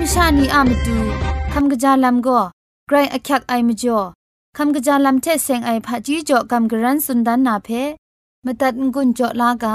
มชานีอามตูคำกะจาลัมก็ไกรอักยักไอมจ่อคำกระจาลำเทเซงไอผาจีจ่อคำกระรันสุนดันนาเพมตัดงุนจ่อลากา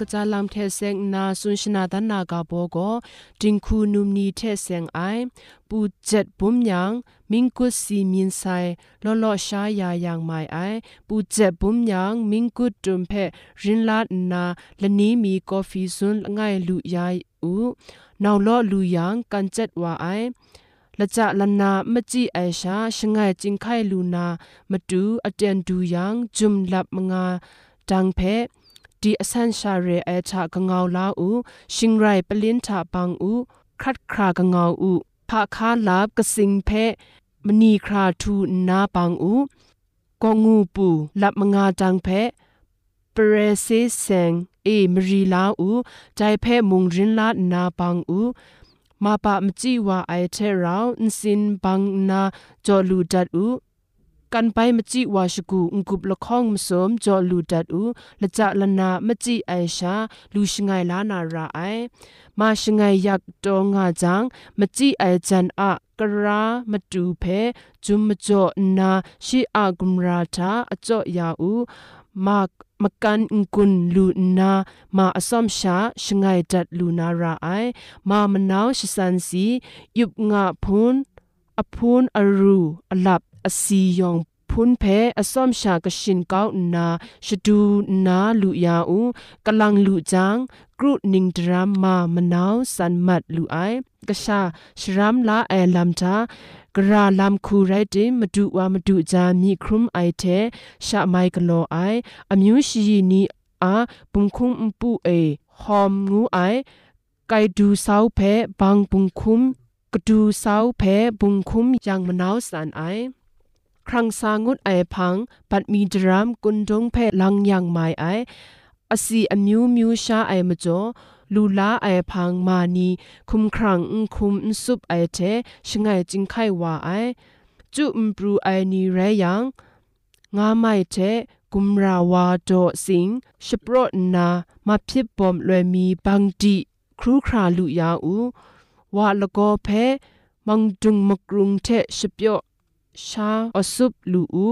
กะจาลัมเทเซงนาสุนชนาดานากาโบโกดิงคูนุมนีเทเซงไอปูเจ็ดบุมยังมิงกุดสีมินไซลอลอชายายางไมไอปูเจ็ดบุมยังมิงกุดจุมเพรินลาดนาละนี้มีกอฟีซุนง่ายลุยายอูนาวลอลุยังกันเจ็ดว่าไอละจะละนาเมจิไอชาชงไงจิงไคลูนามาดูอเตนดูยังจุมลับมงาจังเพ ဒီအဆန်ရှာရဲအချာကငေါလာဥရှင်ရိုင်ပလင်းချပန်းဥခတ်ခရာကငေါဥဖာခါလာကစင်ဖဲမနီခရာထူနာပန်းဥကောငူပူလပ်မငါတန်းဖဲပရစီစင်အေမရီလာဥဂျိုင်ဖဲမုန်ရင်လာနာပန်းဥမပါမကြည့်ဝအိုက်ထဲရောင်အစင်ပန်းနာဂျောလူဒတ်ဥ กันไปมจิวาชกูงกุบละข้องมสมจอลูดัดอูละจะละนามจิไอชาลูชงไงลานาราไอมาชงไงยักตองาจังมจิไอจันอะกรามาตูเพจุมมจ่อนาชีอากุมราทาอจ่อยาอูมากมกันกุนลูนามาอสมชาชงายดัดลูนาราไอมามนาวชสันสียุบงาพูนอพูนอรูอลับ อสียองพุนเพอสอมชากชินก้าวนาชดูนาลุยาอูกำลังลุจางกรุนิงดรามมามนาวสันมัดลุไอกะชาชรามลาเอลัมทากราลามคูไรติมาดูวามาดูจามีครุมไอเทชะไมกโลไออมิวชีนีอาปุงคุมปูเอหอมงูไอไกดูเซาเพบางปุงคุมกดูเซาเพบุงคุมยังมนาวสันไอ ครั้งสางุดไอพัง ปัดมีดรามกุนดงเพลังยังไมไออสีอมิวมิวชาไอมจ่อลูลาไอพังมานีคุมครังคุมสุบไอเทชงไงจิงไขว่าไอจุมปรูไอนีเรยังงาไม่เทกุมราวาโดสิงชปรนามาพิบปอมลวยมีบังดีครูคราลุยาอูวาละก็เพมังดุงมกรุงเทชเปียว ชาอสุบลูอู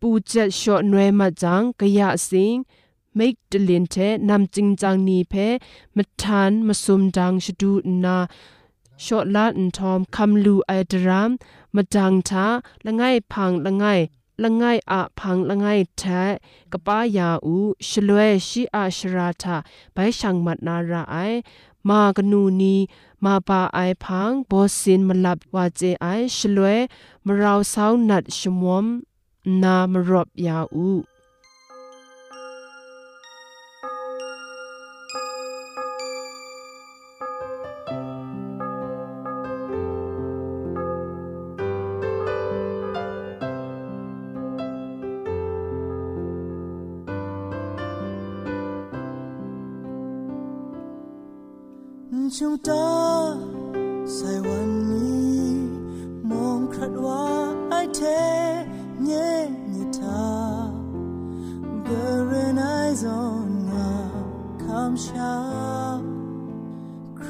ปูจ็ดชอหน่วยมาจังกะยะสิงมิกดลินเทนำจิงจังนีเพมทานมาสุมดังชดูนาชอลาอันทอมคำลูไอดรามมาดังทาละไงพังละไงละไงอะพังละไงแทกป้ายาอูชลวยชีอาชราทาไปชังมัดนาราไอายาอูชลวยชีอาชราทาไปช่างมัดนากนูนีมาปาไอพังบอสินมาลับว่าเจไอชลวยมราวสาวนัดชมวมนามรบยาอู chúng ta sai วันนี้มองครัดว่าไอเทเย่นิทาเกเรนไอซอนงาคำชาค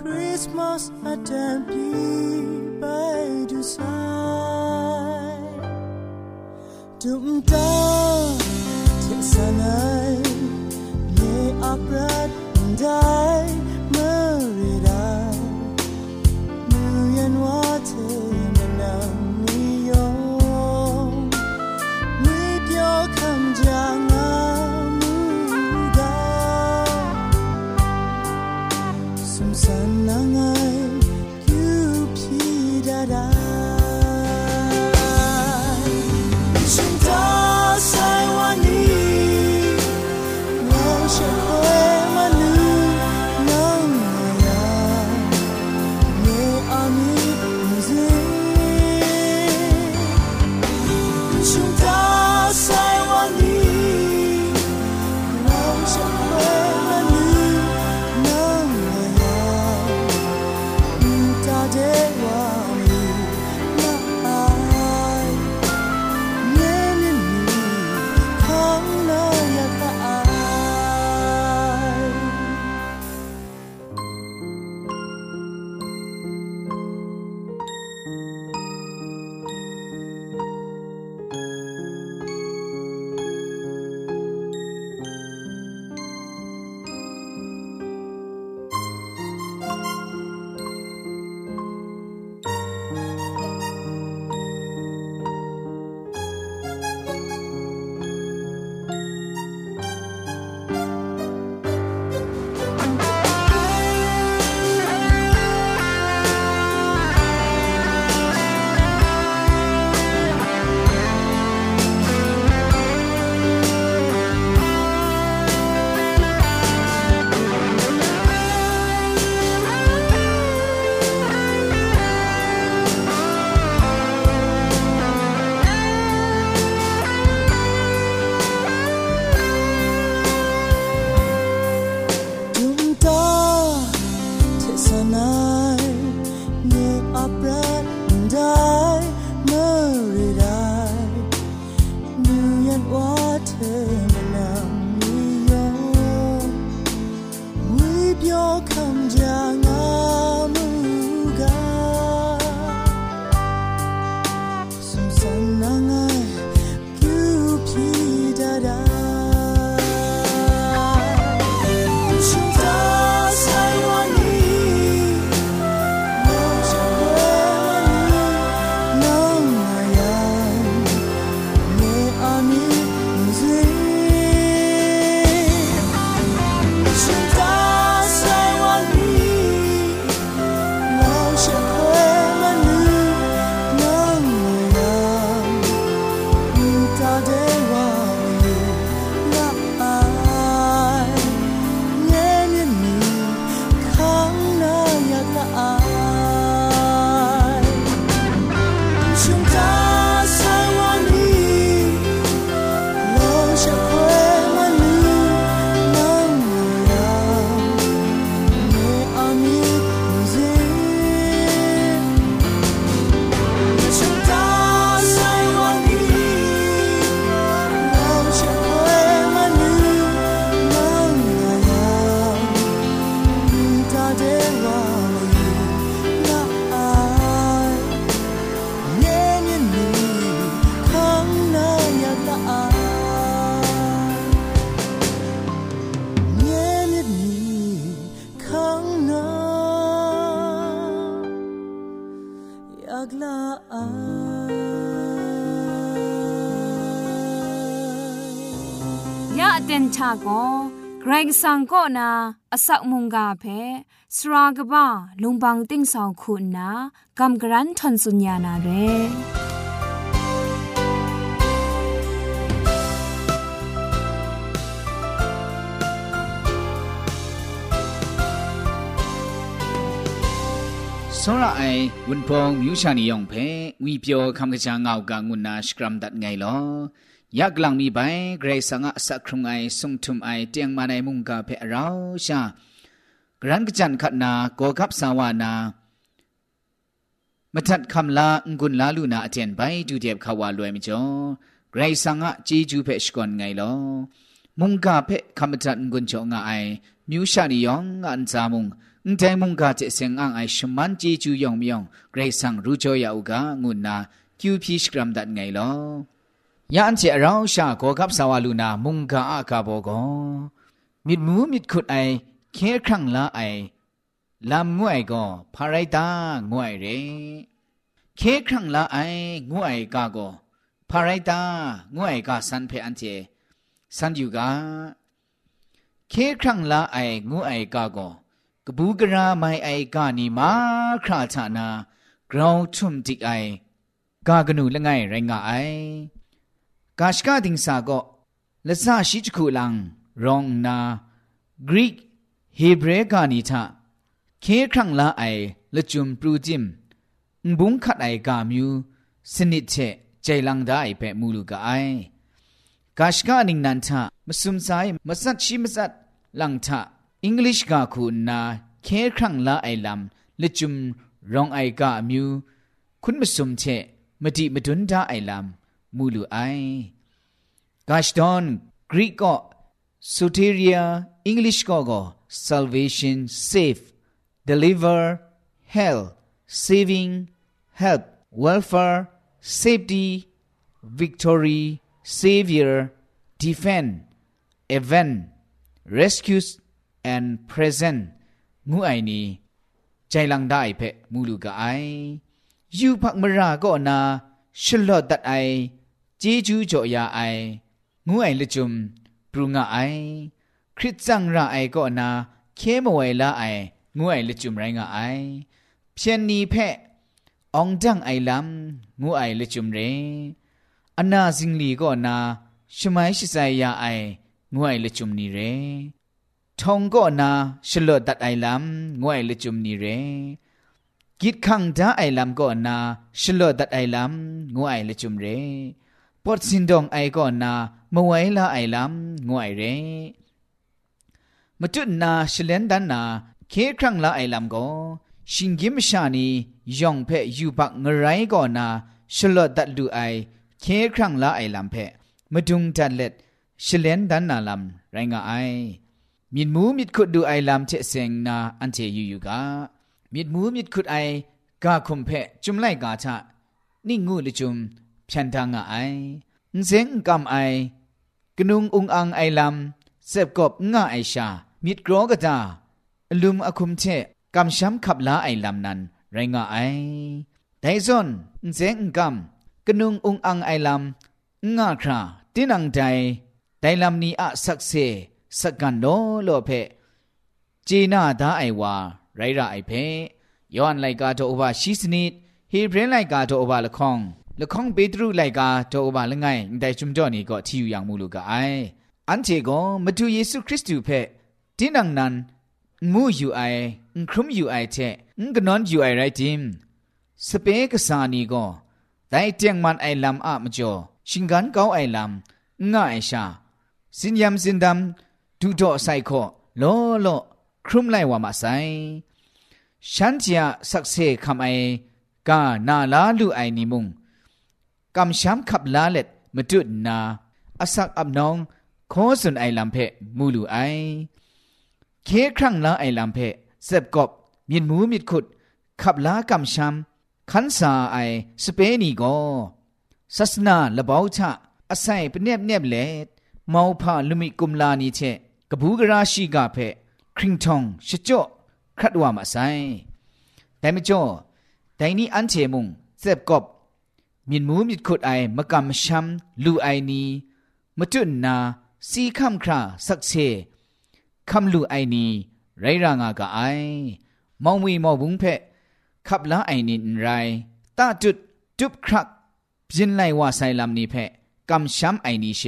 are. ยะเต็นชาโกไกรสังก็นาอสักมุงกาเพสรากบ้าลุงบังติ้งสองคุณนากำกรันทนสุญญานาเรစောရအိုင်ဝန်ဖုံမြူရှာနီယောင်ဖဲဝီပြောခမ်ကချာငောက်ကငုနာစကရမ်ဒတ်ငိုင်လော ยักลังมีใบเกรสังะสักครุงไอสุงทุมไอเตียงมาในมุงกาเพเราชากรันกจันขัดนาโกกับสาวานามาทัดคำลางุนลาลูนาเจนไปดูเดียบขาวาลวยมิจอเกรสังะจีจูเพชกอนไงลอมุงกาเพคำจัดงุนจงไอมิวชานิยองอันจามุงอุ้งใจมุงกาเจเซงอังไอชมันจีจูยองมิยองเกรสังรู้จอยาอุกางุนนาคิวพีสกรัมดัดไงลอ ยาอันเจเราชาโกกับสาวลูนามุงกาอากาโบกอมิดมูมิดขุดไอเคครั้งละไอลำงวยก็พาไรตางวยเรเคครั้งละไองวยกาก็พาไรตางวยกาสันเพอันเจสันอยู่กาเคครั้งละไองวยกาก็กบูกราไม่ไอกานีมาคราชานากราวทุ่มติกไอกากนูละไงไรงาไอ กาชกาดิงสาก็ละซาชิจคูลังรองนากรีกเฮเบรกานิทาเคครั้งละไอละจุมปรูจิมบุงขัดไอกามิวสนิทเชใจลังได้เปมูลูกไอกาชกาดิงนันทามสุมไซมสัดชิมสัดลังทาอังกฤษกาคูนาเคครั้งละไอลำละจุมรองไอกามิวคุณมสุมเชมดิมดุนดาไอลำ มูลูไอกาชดอนกรีกก็ soteria english ko go salvation save deliver help saving help welfare safety victory savior defend event rescues and present งูไอนี้ใจลังได้เพะมูลูกไอยูพักมราก็นาชลอดตัดไอ จีจูจ่อยาไองูไอละจุมปรุงไอคริสจังระไอก็นาเคมไวละไองูไอละจุมไรงไอเพียนนีเพะองจังไอลำงูไอละจุมเรอนาซิงลีก็นาชมัยชิไซยาไองูไอละจุมนีเรทองก็นาชลดตัดไอลำงูไอละจุมนีเรกิดขังดาไอลำก็นาชลดตัดไอลำงูไอละจุมเร ปอดสินดองไอก็นามไว้ละไอลำงวยเรมจุนนาชเลนดันนาเคครั้งละไอลำก็ชิงกิมชานียองเพยูบักงไรก็นาชลอดัดดูไอเคครั้งละไอลำเพมดุงจัดเล็ดชเลนดันนาลำไรงาไอมิดมูมิดขุดดูไอลำเชเซงนาอันเจยูยูกามิดมูมิดขุดไอกาคุมเพจุมไลกาชะนิ่งงูลิจุม ฉันทางไอเสียงกำไอกนุงอุงอังไอลำเสบกบง่ายชา มิดกรอกตาลุมอคุมเชกำช้ำขับลาไอลำนั้น ไรง่ายแต่ส่วนเสียงกำกนุงอุงอังไอลำง่าคราตินังใจแต่ลำนี้อะสักเสสกกันโนโลเพจีน่าตาไอวา ไรระไอเพย้อนไลกาโตอบาชิสนิดฮีเพรนไลกาโตอบาละคอง ละข้องเปตรุไลกาโตอบาละไงแต่จุมจ่อนี่ก็ที่อยู่อย่างมูลูกาไออันเจก็มาดูเยซูคริสต์เพดินังนันงูอยู่ไอครุมอยู่ไอเทงกนอนอยู่ไอไรจิมสเปกสานีก็แต่เตียงมันไอลำอะมจ่อชิงกันเก้าไอลำง่ายชาสินยำสินดำดูดอไซคโลโลครุมไลว่ามาไซฉันจะสักเซคำไอกานาลาลูไอนิมุง กำช้ำขับลาเล็ดมาจุดนาอาศักอับน้องขอสุนไอลำเพะมูลูไอ เคครั้งลาไอลำเพะเสบกบมีดหมูมีดขุด ขับลากำช้ำขันสาไอสเปนีโกศาสนาละบาวชะอาศัยเป็นเนบเนบเล็ดเมาวพาลุมิกุมลานีเชกบูกราชีกาเพคริงทองชจ่อครัดว่ามาไซแต่ไม่จ่อแต่นี้อันเชมุงเสบกบ มีดหมูมีดขุดไอมะกำช้ำลูไอนีมาจุนนาสีคำคราสักเชคำลูไอนีไรรางากะไอมองวีมองบุงเพขับละไอนินไรตาจุดจุบครักยินไลว่าไซลำนี้เพกำช้ำไอนีเช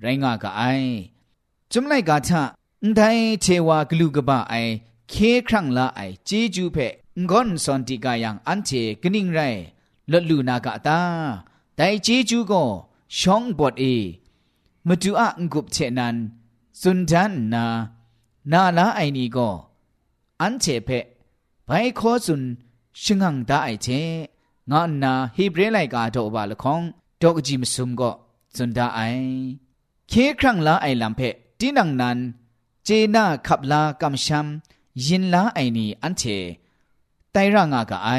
ไรงากะไอจุมไลกาทะได้เทวากลูกบะไอเคครั้งละไอเจจูเพงอนสอนติกายังอันเทกนิ่งไร ลดลูนากะตาแต่เจจูก็ช่องบดเอมาดูอะงกุบเชนันสุนทันนานาลาไอนีก็อันเชเพไปขอสุนชิงังตาไอเชงานนาฮีบรไลกาโตบาละคองดอกจิมซุมก็สุนดาไอเคครั้งละไอลำเพตินังนันเจนาขับลากำชัมยินลาไอนีอันเชไตร่างากะไอ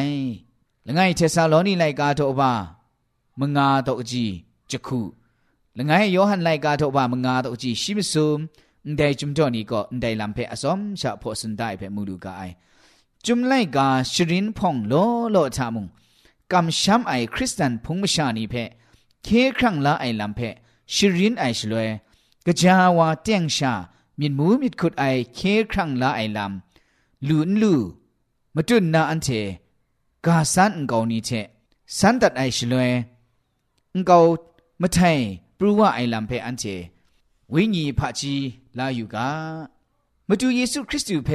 ละไงเทซาโลนีไลกาโตบามงาโตจีจักขุละไงโยฮันไลกาโตบามงาโตจีชิมซุมไดจุมจ่อนี้ก็ได้ลำเพอสมชะพอสุนได้เพมูดูกาไอจุมไลกาชรินพองโลโลชามุงกำช้ำไอคริสตันพงมชานีเพเคครั้งละไอลำเพชรินไอชลวยกะจาวาเตียงชามินมูมิดขุดไอเคครั้งละไอลำลุนลูมาจุนนาอันเท กาสันกานี้เชสันตัดไอชลวยงกาวมาไทยปรูว่าไอลำเพอันเทวิญญีพะจีลาอยู่กามาดูเยซูคริสต์เพ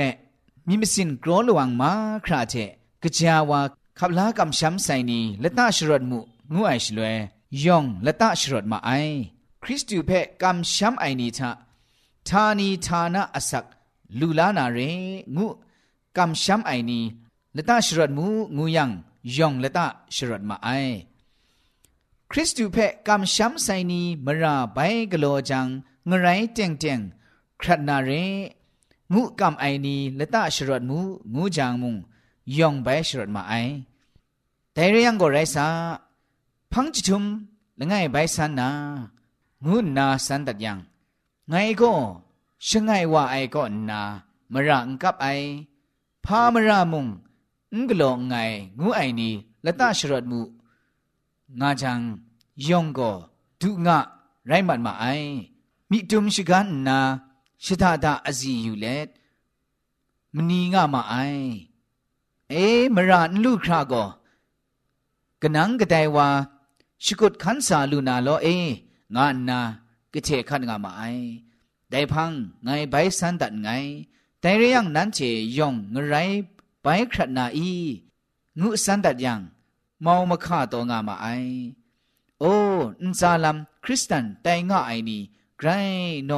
มีมสินกรอลวังมาคราเทกะจาวาขับลากำช้ำใส่นีละตาชรดมุงูไอชลวยยองละตาชรดมาไอ คริสต์เพกำช้ำไอนีทะทานีทานะอสักลูลานาเรงูกำช้ำไอนี ละตาชรดมูงูยังยองละตาชรดมาไอคริสต์เพกำช้ำใส่นีมราไปกโลจังงไรเตียงเตียงครัดนาเรงูกำไอนีละตาชรดมูงูจางมุงยองไปชรดมาไอแต่เรื่องก็ไรซาพังจิทุมละไงไปสันนางูนาสันตัดยังไงก็ชงไงว่าไอก็นามระงกับไอพามระมุง งกลองไงงูไอนีละตาชรดมูงาจังยองก็ดุงะไรมันมาไอมิตุมชิกันนาชิตาดาอซีอยู่เลดมนีงะมาไอเอมรานลูกคราก็กนังกะไดวาชิกุดขันสาลูนาโลเองานนากะเทขันงามาไอไดพังไงใบสันตัดไงแต่เรื่องนั้นเจยองงไร ไปครัดนาอีงูสันตัดยังมองมาฆ่าตัวงามาไอโอ้นซาลัมคริสตันแต่งะไอนี่ไกรโน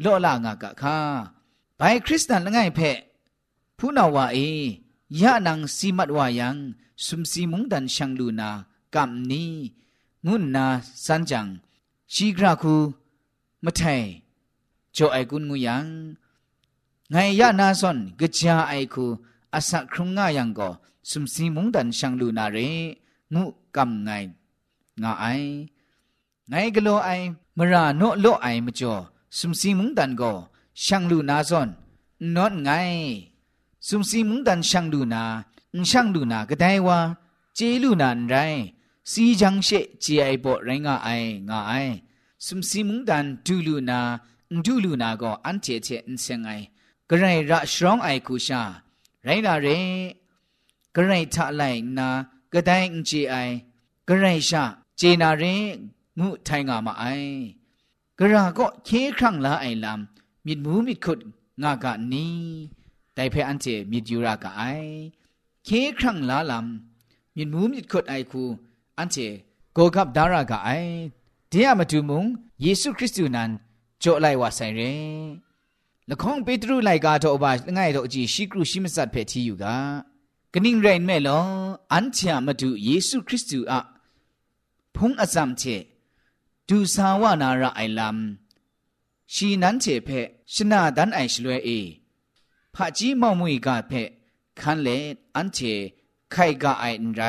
โลลางากะคาไปคริสตันละไงเพผู้นาวาเอยะนังสีมัดวายังสุมสีมุงดันช่างลูนากัมนี้งุนนาสันจังชีกราคูมะไทจ่อไอกุนงูยังไงยะนาซอนกะจาไอคู อาศักครุงงายังก็สุมสีมุงดันช่างลูนาเรงูกัมไงงาไอไงกะโลไอมราโนโลไอมจ่อสุมสีมุงดันก็ช่างลูนาซอนนอนไงสุมสีมุงดันช่างลูนาช่างลูนากระไดว่าเจลูนานไรสีจังเชเจไอบ่ไรงาไองาไอสุมสีมุงดันดูลูนาดูลูนาก็อันเจเจอินเซงไอกระไรระชรองไอคูชา ไรนาเรกระไรทะไลนากระไดอินเจไอกระไรชาเจนาเรงุไทงามาไอกระราก็เคครั้งละไอลำมิดมูมิดขุดงากะนี้แต่เพออันเจมิดยูรากะไอเคครั้งละลำมิดมูมิดขุดไอคูอันเจโกกับดารากะไอเดียมาดูมุงเยซูคริสต์นั้นโจไลว่าไซเร ละข้องเปตรูไลกาโตอบาง่ายโตจีชิกรุชิมสัตเพทีอยู่กากนิ่งไรแม่ลออันเชียมาดูเยซูคริสต์อะพงอซัมเชดูสาวานาระไอลัมชีนั้นเจเพชนะดันไอชลวยเอพระจีมอมุยกาเพคันเลอันเจไขกาไออันไร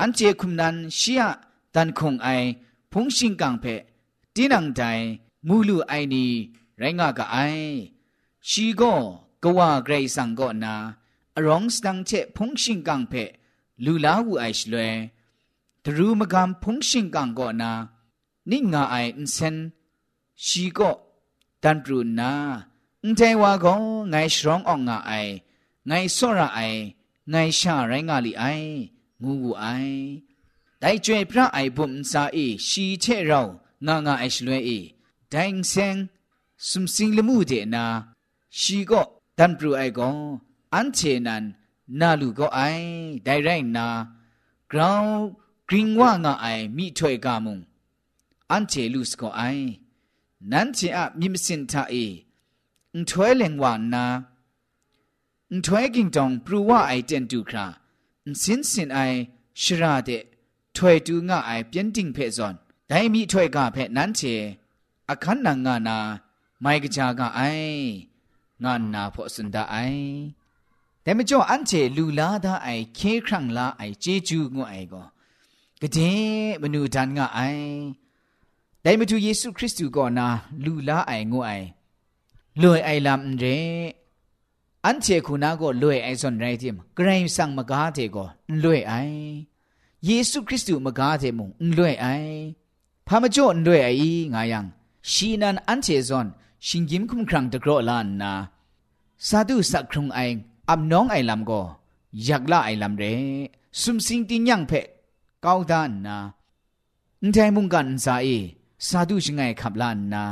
อันเจคุมนันเชียดันคงไอพงชิงกังเพตีนังใจมูลูไอนี รงากาไอชีโกกว่าเกรซังก็นาอรองสตังเชพงชิงกังเพลูลาหูไอชลวยตรูมกามพงชิงกังก็นานิงาไออินเซนชีก็ดันปรูนาอุนเทวาก็ไงสรองอองงาไอไงสระไอไงชาไรงาลีไองูงูไอได้จวยพระไอบุมซาเอชีเชเรางางาไอชลวยเอไดงเซง สุมสิงละมูเดนาชีก็ดันปรูไอก็อันเชนันนาลูก็ไอได้ไรนากราวกริงว่างาไอมีถวยกามุงอันเจลูสก็ไอนั้นเจอะมิมสินทาเออุถวยเลงวานาอุถวยกิงตองปรูว่าไอเจนดูคราอุสินสินไอชราเดถวยดูงาไอเปียนติงเพซอนได้มีถวยกาเพนั้นเจอคันนางานา ไม่กจากาไองานนาพอสุนดาไอแต่ไม่จออันเจลูลาดาไอเคครั้งลาไอเจจูงไอก็กะเดมนูดันงาไอแต่มาดูเยซูคริสต์ก่อนนะลูลาไองูไอลอยไอลำเรอันเชคุณาก็ลอยไอส่วนไรทีมกรายสังมกาเทก็ลอยไอเยซูคริสต์มกาเทมุงลอยไอพามาจ่อลอยไองายังชีนันอันเชซอน ชิงกิมคุมครังตะกรอลานนาสาธุสักครุงไออับน้องไอลำก็อยากละไอลำเรสุมสิงติยังเพะก้าวดานนาอุทัยมุงกันสาเอสาธุชงไงขับลานนา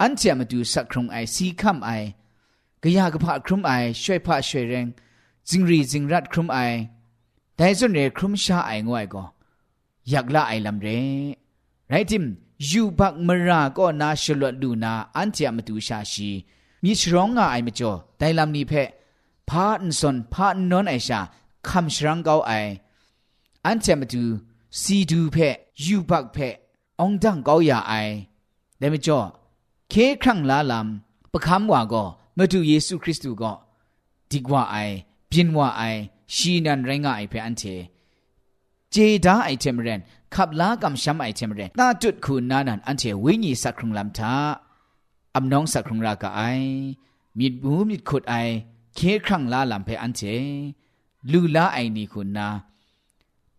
อันเจมาดูสักครุงไอสีคำไอกะยากะพะครุมไอช่วยพะช่วยแรงจิงรีจิงรัดครุมไอแต่ส่วนเรครุมชาไองวยก็อยากละไอลำเรไรทิม ยูบักมราก็นาชลวดดูนาอันเจมาดูชาชีมีชร้องงาไอมจ่อแต่ลำนี้เพพาอันสนพาอันนอนไอชาคำชรังเกาไออันเจมาดูซีดูเพยูบักเพองดังเกาอย่าไอเดมจ่อเคครั้งลาลำประคำว่าก็มาดูเยซูคริสต์ก็ดีกว่าไอพินว่าไอชีนันไรงไอเพอันเท เจดาไอเทมเรนขับลากำช้ำไอเทมเรนตาจุดคุณนานันอันเทวิญญสักครุงลำทาอำน้องสักครุงรากะไอมีดบูมีดขุดไอเคครั้งลาลำเพอันเทลูลาไอนี่คุณนา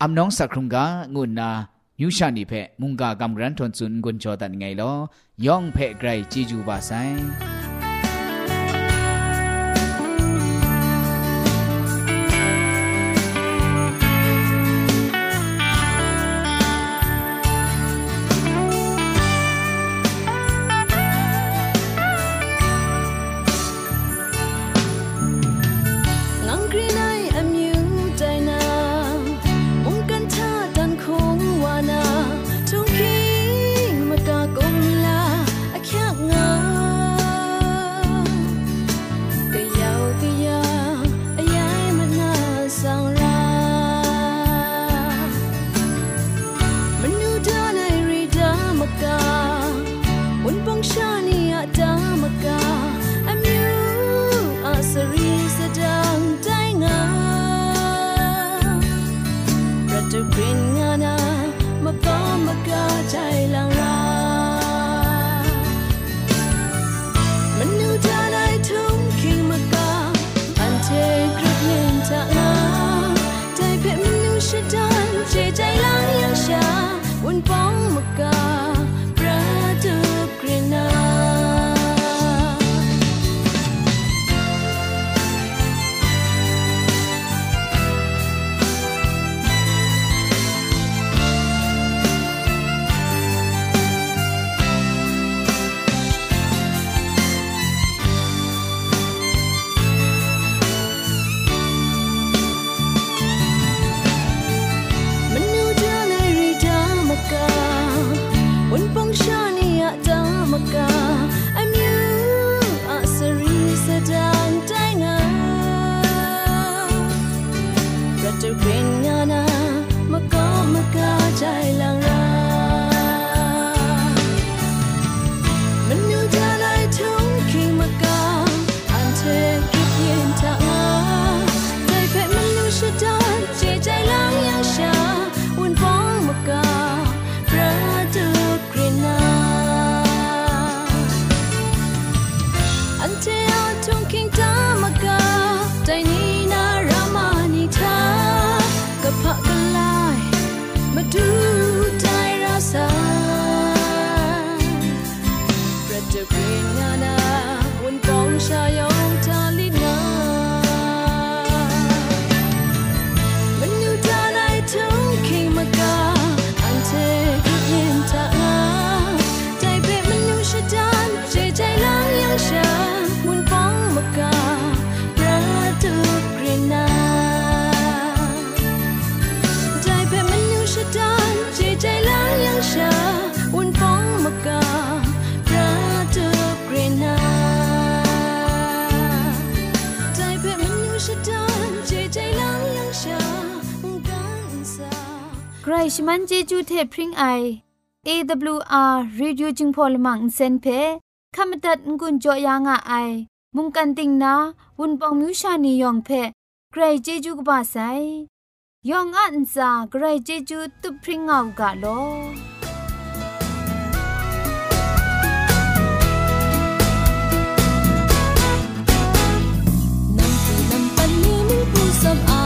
อำน้องสักครุงกางุนนายูชานีเพมุงกากำรันทนซุนกุนจอตันไงลอย่องเพไกรจีจูบาไซ ไรชิมันเจจูเทพริงไอ AWR Radio จึงพอลมังเซนเพขามตัดงุนจอยางอไอ มุงกันติงนาวุนปองมิวชานียองเพใครเจจูกบาไซยองอันซาใครเจจูตุพริงเอากาโลสำ